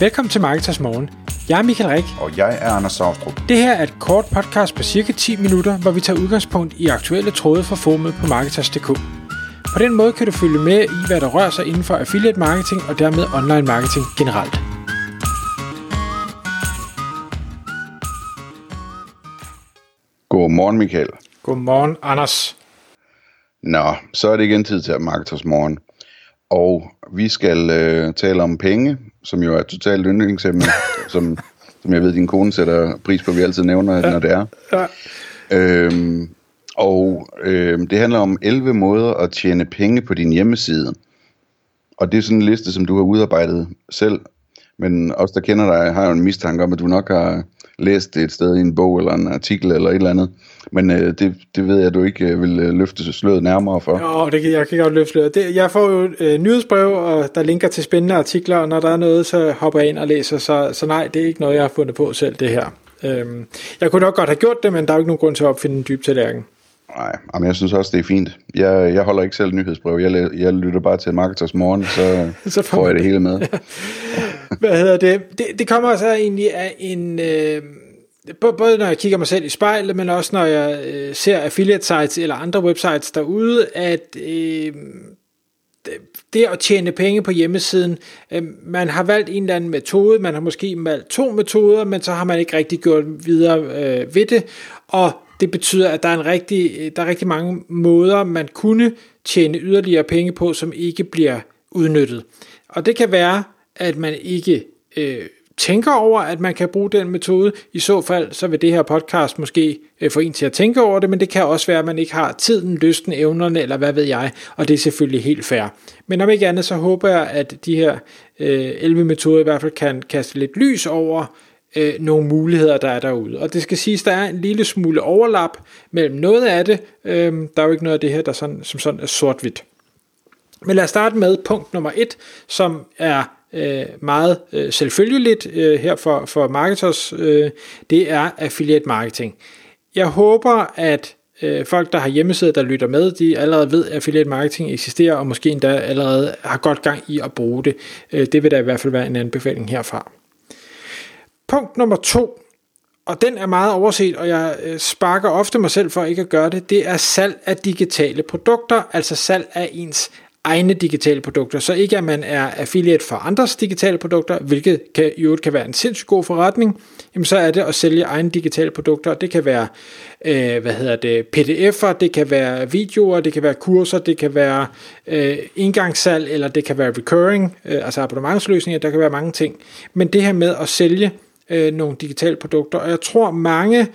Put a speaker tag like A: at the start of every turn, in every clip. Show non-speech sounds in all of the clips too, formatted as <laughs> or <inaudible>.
A: Velkommen til Marketers Morgen. Jeg er Michael Rik.
B: Og jeg er Anders Saustrup.
A: Det her er et kort podcast på cirka 10 minutter, hvor vi tager udgangspunkt i aktuelle tråde fra formet på Marketers.dk. På den måde kan du følge med i, hvad der rører sig inden for affiliate marketing og dermed online marketing generelt.
B: Godmorgen, Michael.
A: Godmorgen, Anders.
B: Nå, så er det igen tid til Marketers Morgen. Og vi skal øh, tale om penge, som jo er et totalt yndlingsemne, <laughs> som, som jeg ved, din kone sætter pris på, vi altid nævner, ja. når det er. Ja. Øhm, og øhm, det handler om 11 måder at tjene penge på din hjemmeside. Og det er sådan en liste, som du har udarbejdet selv. Men os, der kender dig, har jo en mistanke om, at du nok har læst det et sted i en bog eller en artikel eller et eller andet. Men øh, det, det ved jeg, at du ikke øh, vil øh, løfte sløret nærmere for.
A: Jo, det kan, jeg kan godt løfte sløret. Det, jeg får jo øh, nyhedsbrev, og der linker til spændende artikler, og når der er noget, så hopper jeg ind og læser. Så, så nej, det er ikke noget, jeg har fundet på selv, det her. Øhm, jeg kunne nok godt have gjort det, men der er jo ikke nogen grund til at opfinde en dyb tallerken.
B: Nej, men jeg synes også, det er fint. Jeg, jeg holder ikke selv nyhedsbrev. Jeg, jeg lytter bare til Marketers Morgen, så, <laughs> så får jeg det hele med. <laughs>
A: Hvad hedder det? det? Det kommer så egentlig af en... Øh, både når jeg kigger mig selv i spejlet, men også når jeg øh, ser affiliate sites eller andre websites derude, at øh, det at tjene penge på hjemmesiden, øh, man har valgt en eller anden metode, man har måske valgt to metoder, men så har man ikke rigtig gjort videre øh, ved det, og det betyder, at der er, en rigtig, øh, der er rigtig mange måder, man kunne tjene yderligere penge på, som ikke bliver udnyttet. Og det kan være, at man ikke øh, tænker over, at man kan bruge den metode. I så fald, så vil det her podcast måske øh, få en til at tænke over det, men det kan også være, at man ikke har tiden, lysten, evnerne, eller hvad ved jeg, og det er selvfølgelig helt fair. Men om ikke andet, så håber jeg, at de her øh, 11 metoder i hvert fald kan kaste lidt lys over øh, nogle muligheder, der er derude. Og det skal siges, der er en lille smule overlap mellem noget af det. Øh, der er jo ikke noget af det her, der sådan, som sådan er sort-hvidt. Men lad os starte med punkt nummer et, som er øh, meget øh, selvfølgeligt øh, her for, for marketers, øh, det er affiliate marketing. Jeg håber, at øh, folk, der har hjemmesider, der lytter med, de allerede ved, at affiliate marketing eksisterer, og måske endda allerede har godt gang i at bruge det. Øh, det vil da i hvert fald være en anbefaling herfra. Punkt nummer to, og den er meget overset, og jeg øh, sparker ofte mig selv for ikke at gøre det, det er salg af digitale produkter, altså salg af ens egne digitale produkter. Så ikke at man er affiliate for andres digitale produkter, hvilket kan, i øvrigt kan være en sindssygt god forretning, jamen så er det at sælge egne digitale produkter. Det kan være øh, hvad hedder det, pdf'er, det kan være videoer, det kan være kurser, det kan være øh, indgangssalg, eller det kan være recurring, øh, altså abonnementsløsninger, der kan være mange ting. Men det her med at sælge øh, nogle digitale produkter, og jeg tror mange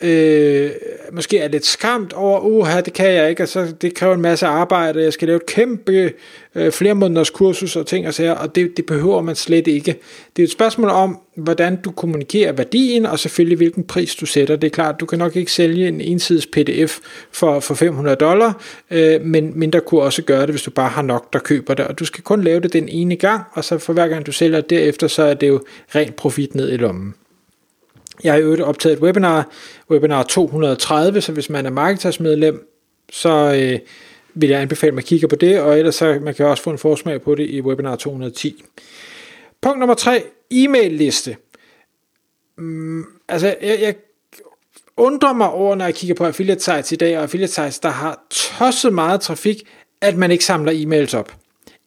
A: øh, måske er lidt skræmt over, uha, det kan jeg ikke, altså det kræver en masse arbejde, jeg skal lave et kæmpe øh, flere måneders kursus og ting og sager, og det, det behøver man slet ikke. Det er et spørgsmål om, hvordan du kommunikerer værdien, og selvfølgelig hvilken pris du sætter. Det er klart, du kan nok ikke sælge en ensides pdf for, for 500 dollar, øh, men, mindre der kunne også gøre det, hvis du bare har nok, der køber det, og du skal kun lave det den ene gang, og så for hver gang du sælger derefter, så er det jo rent profit ned i lommen. Jeg har jo optaget et webinar, webinar 230, så hvis man er marketers medlem, så øh, vil jeg anbefale, at man kigger på det, og ellers så man kan også få en forsmag på det i webinar 210. Punkt nummer 3, e-mail liste. Mm, altså, jeg, jeg undrer mig over, når jeg kigger på affiliate sites i dag, og affiliate sites, der har tosset meget trafik, at man ikke samler e-mails op.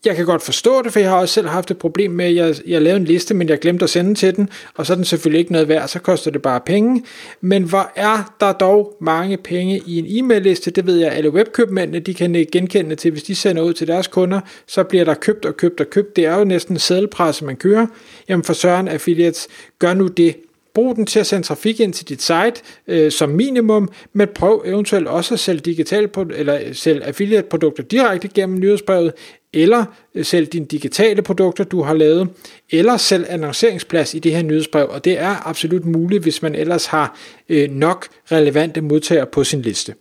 A: Jeg kan godt forstå det, for jeg har også selv haft et problem med, at jeg, jeg lavede en liste, men jeg glemte at sende til den, og så er den selvfølgelig ikke noget værd, så koster det bare penge. Men hvor er der dog mange penge i en e-mail-liste, det ved jeg, alle webkøbmændene, de kan genkende til, hvis de sender ud til deres kunder, så bliver der købt og købt og købt. Det er jo næsten sædelpresse, man kører. Jamen for Søren Affiliates, gør nu det. Brug den til at sende trafik ind til dit site øh, som minimum, men prøv eventuelt også at sælge digital, eller øh, sælge affiliate produkter direkte gennem nyhedsbrevet, eller øh, sælg dine digitale produkter, du har lavet, eller sælg annonceringsplads i det her nyhedsbrev, og det er absolut muligt, hvis man ellers har øh, nok relevante modtagere på sin liste.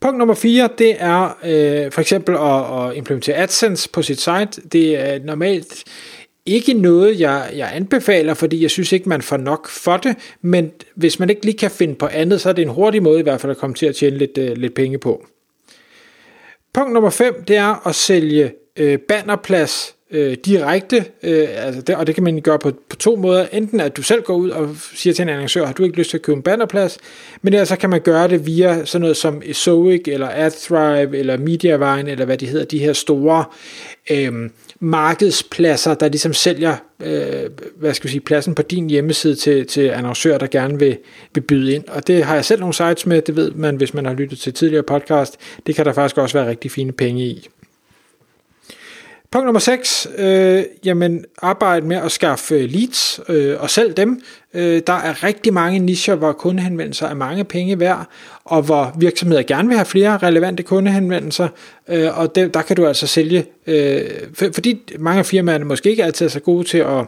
A: Punkt nummer 4, det er øh, for eksempel at, at implementere AdSense på sit site. Det er normalt ikke noget, jeg, jeg anbefaler, fordi jeg synes ikke, man får nok for det, men hvis man ikke lige kan finde på andet, så er det en hurtig måde i hvert fald at komme til at tjene lidt, øh, lidt penge på. Punkt nummer 5, det er at sælge øh, bannerplads øh, direkte, øh, altså det, og det kan man gøre på, på to måder. Enten at du selv går ud og siger til en annoncør, har du ikke lyst til at købe en bannerplads, men ellers så kan man gøre det via sådan noget som Ezoic, eller AdThrive, eller Mediavine, eller hvad de hedder, de her store øh, markedspladser, der ligesom sælger øh, hvad skal vi sige, pladsen på din hjemmeside til, til annoncører, der gerne vil, vil byde ind. Og det har jeg selv nogle sites med, det ved man, hvis man har lyttet til tidligere podcast. Det kan der faktisk også være rigtig fine penge i. Punkt nummer 6, øh, jamen arbejde med at skaffe øh, leads øh, og sælge dem. Øh, der er rigtig mange nicher, hvor kundehenvendelser er mange penge værd, og hvor virksomheder gerne vil have flere relevante kundehenvendelser, øh, og det, der kan du altså sælge, øh, for, fordi mange af firmaerne måske ikke altid er så gode til at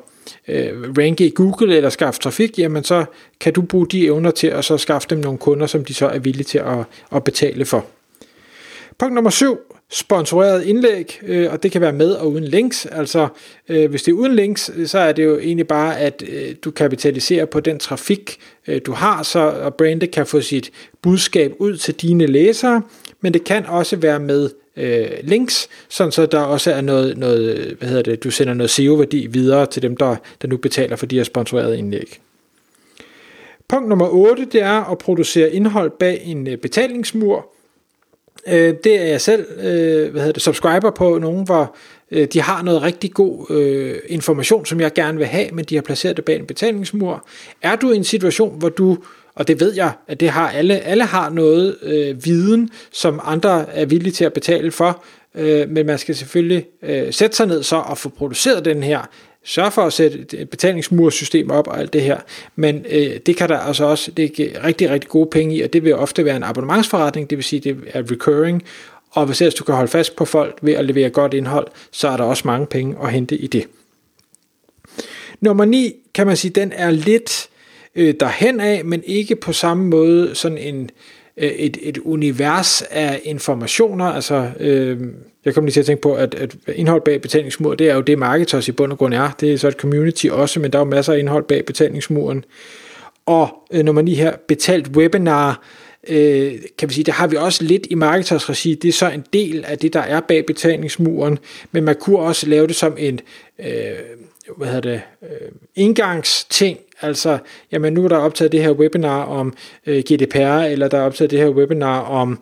A: øh, ranke i Google eller skaffe trafik, jamen så kan du bruge de evner til at så skaffe dem nogle kunder, som de så er villige til at, at betale for. Punkt nummer 7, sponsoreret indlæg, øh, og det kan være med og uden links. Altså, øh, hvis det er uden links, øh, så er det jo egentlig bare, at øh, du kapitaliserer på den trafik, øh, du har, så og brandet kan få sit budskab ud til dine læsere, men det kan også være med øh, links, sådan så der også er noget, noget hvad hedder det, du sender noget SEO-værdi videre til dem, der, der nu betaler for de her sponsorerede indlæg. Punkt nummer 8, det er at producere indhold bag en øh, betalingsmur. Øh, det er jeg selv øh, hvad hedder det, subscriber på, nogen hvor øh, de har noget rigtig god øh, information, som jeg gerne vil have, men de har placeret det bag en betalingsmur. Er du i en situation, hvor du og det ved jeg, at det har alle. Alle har noget øh, viden, som andre er villige til at betale for, øh, men man skal selvfølgelig øh, sætte sig ned så og få produceret den her sørge for at sætte et betalingsmursystem op og alt det her. Men øh, det kan der altså også det rigtig, rigtig gode penge i, og det vil ofte være en abonnementsforretning, det vil sige, det er recurring. Og hvis ellers du kan holde fast på folk ved at levere godt indhold, så er der også mange penge at hente i det. Nummer 9, kan man sige, den er lidt øh, derhen af, men ikke på samme måde sådan en, øh, Øh, et, et univers af informationer. Altså, øh, jeg kom lige til at tænke på, at, at indhold bag betalingsmur, det er jo det, Marketers i bund og grund er. Det er så et community også, men der er jo masser af indhold bag betalingsmuren. Og øh, nummer 9 her, betalt webinar, øh, kan vi sige, det har vi også lidt i Marketers regi. Det er så en del af det, der er bag betalingsmuren, men man kunne også lave det som en øh, hvad hedder det, øh, indgangsting, altså, jamen nu er der optaget det her webinar om øh, GDPR, eller der er optaget det her webinar om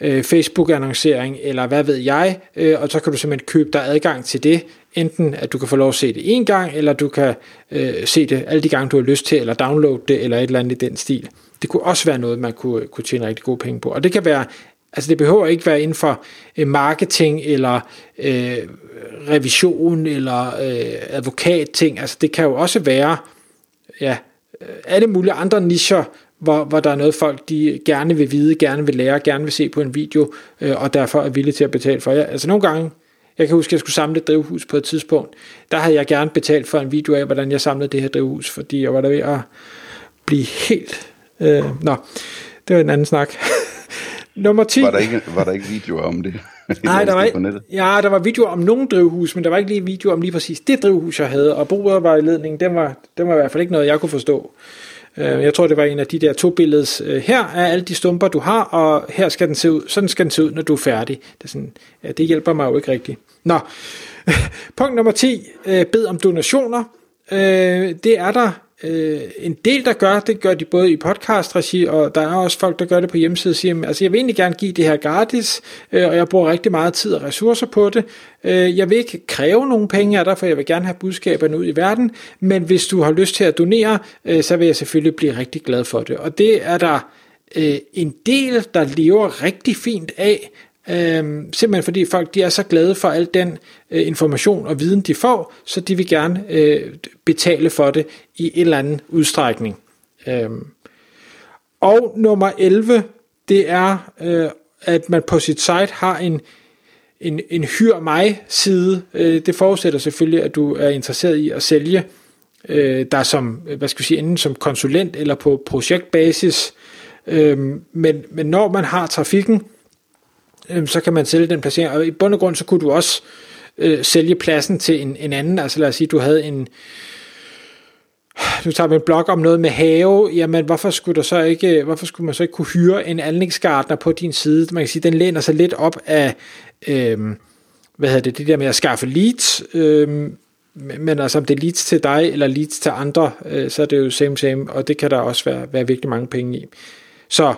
A: øh, Facebook-annoncering, eller hvad ved jeg, øh, og så kan du simpelthen købe dig adgang til det, enten at du kan få lov at se det en gang, eller du kan øh, se det alle de gange, du har lyst til, eller downloade det, eller et eller andet i den stil. Det kunne også være noget, man kunne, kunne tjene rigtig gode penge på, og det kan være Altså det behøver ikke være inden for øh, marketing eller øh, revision eller øh, advokatting. Altså det kan jo også være ja, øh, alle mulige andre nischer, hvor, hvor der er noget folk, de gerne vil vide, gerne vil lære, gerne vil se på en video, øh, og derfor er villige til at betale for. Ja, altså nogle gange, jeg kan huske, at jeg skulle samle et drivhus på et tidspunkt, der havde jeg gerne betalt for en video af, hvordan jeg samlede det her drivhus, fordi jeg var der ved at blive helt... Øh, nå, det var en anden snak. <laughs> Nummer 10.
B: Var der ikke, var der ikke videoer om det? <laughs> <laughs>
A: Nej, der var, ikke, ja, der var videoer om nogle drivhus, men der var ikke lige videoer om lige præcis det drivhus, jeg havde. Og bordet var i ledningen, den var, den var i hvert fald ikke noget, jeg kunne forstå. Øh, jeg tror, det var en af de der to billeder. Øh, her er alle de stumper, du har, og her skal den se ud. Sådan skal den se ud, når du er færdig. Det, er sådan, ja, det hjælper mig jo ikke rigtigt. Nå, <laughs> punkt nummer 10. Øh, bed om donationer. Det er der øh, en del, der gør, det gør de både i podcast-regi, og der er også folk, der gør det på hjemmesiden, siger, altså jeg vil egentlig gerne give det her gratis, øh, og jeg bruger rigtig meget tid og ressourcer på det. Øh, jeg vil ikke kræve nogen penge af dig, for jeg vil gerne have budskaberne ud i verden, men hvis du har lyst til at donere, øh, så vil jeg selvfølgelig blive rigtig glad for det. Og det er der øh, en del, der lever rigtig fint af, Øhm, simpelthen fordi folk de er så glade for al den øh, information og viden, de får, så de vil gerne øh, betale for det i en eller anden udstrækning. Øh. og nummer 11, det er, øh, at man på sit site har en, en, en hyr mig side. Øh, det forudsætter selvfølgelig, at du er interesseret i at sælge øh, der som, hvad skal vi sige, enten som konsulent eller på projektbasis. Øh, men, men når man har trafikken, øh, så kan man sælge den placering. Og i bund og grund, så kunne du også øh, sælge pladsen til en, en anden. Altså lad os sige, du havde en, nu tager vi en blog om noget med have, jamen hvorfor skulle, der så ikke, øh, hvorfor skulle man så ikke kunne hyre en anlægsgartner på din side? Man kan sige, den læner sig lidt op af, øh, hvad hedder det, det der med at skaffe leads, øh, men altså om det er leads til dig, eller leads til andre, øh, så er det jo same same, og det kan der også være, være virkelig mange penge i. Så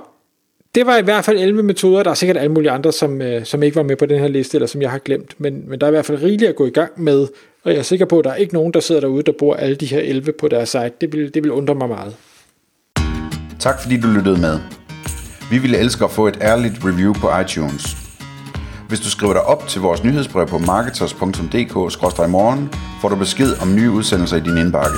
A: det var i hvert fald 11 metoder, der er sikkert alle mulige andre, som, øh, som ikke var med på den her liste, eller som jeg har glemt, men, men der er i hvert fald rigeligt at gå i gang med, og jeg er sikker på, at der er ikke nogen, der sidder derude, der bruger alle de her 11 på deres site. Det vil, det vil undre mig meget.
B: Tak fordi du lyttede med. Vi ville elske at få et ærligt review på iTunes. Hvis du skriver dig op til vores nyhedsbrev på marketers.dk-morgen, får du besked om nye udsendelser i din indbakke.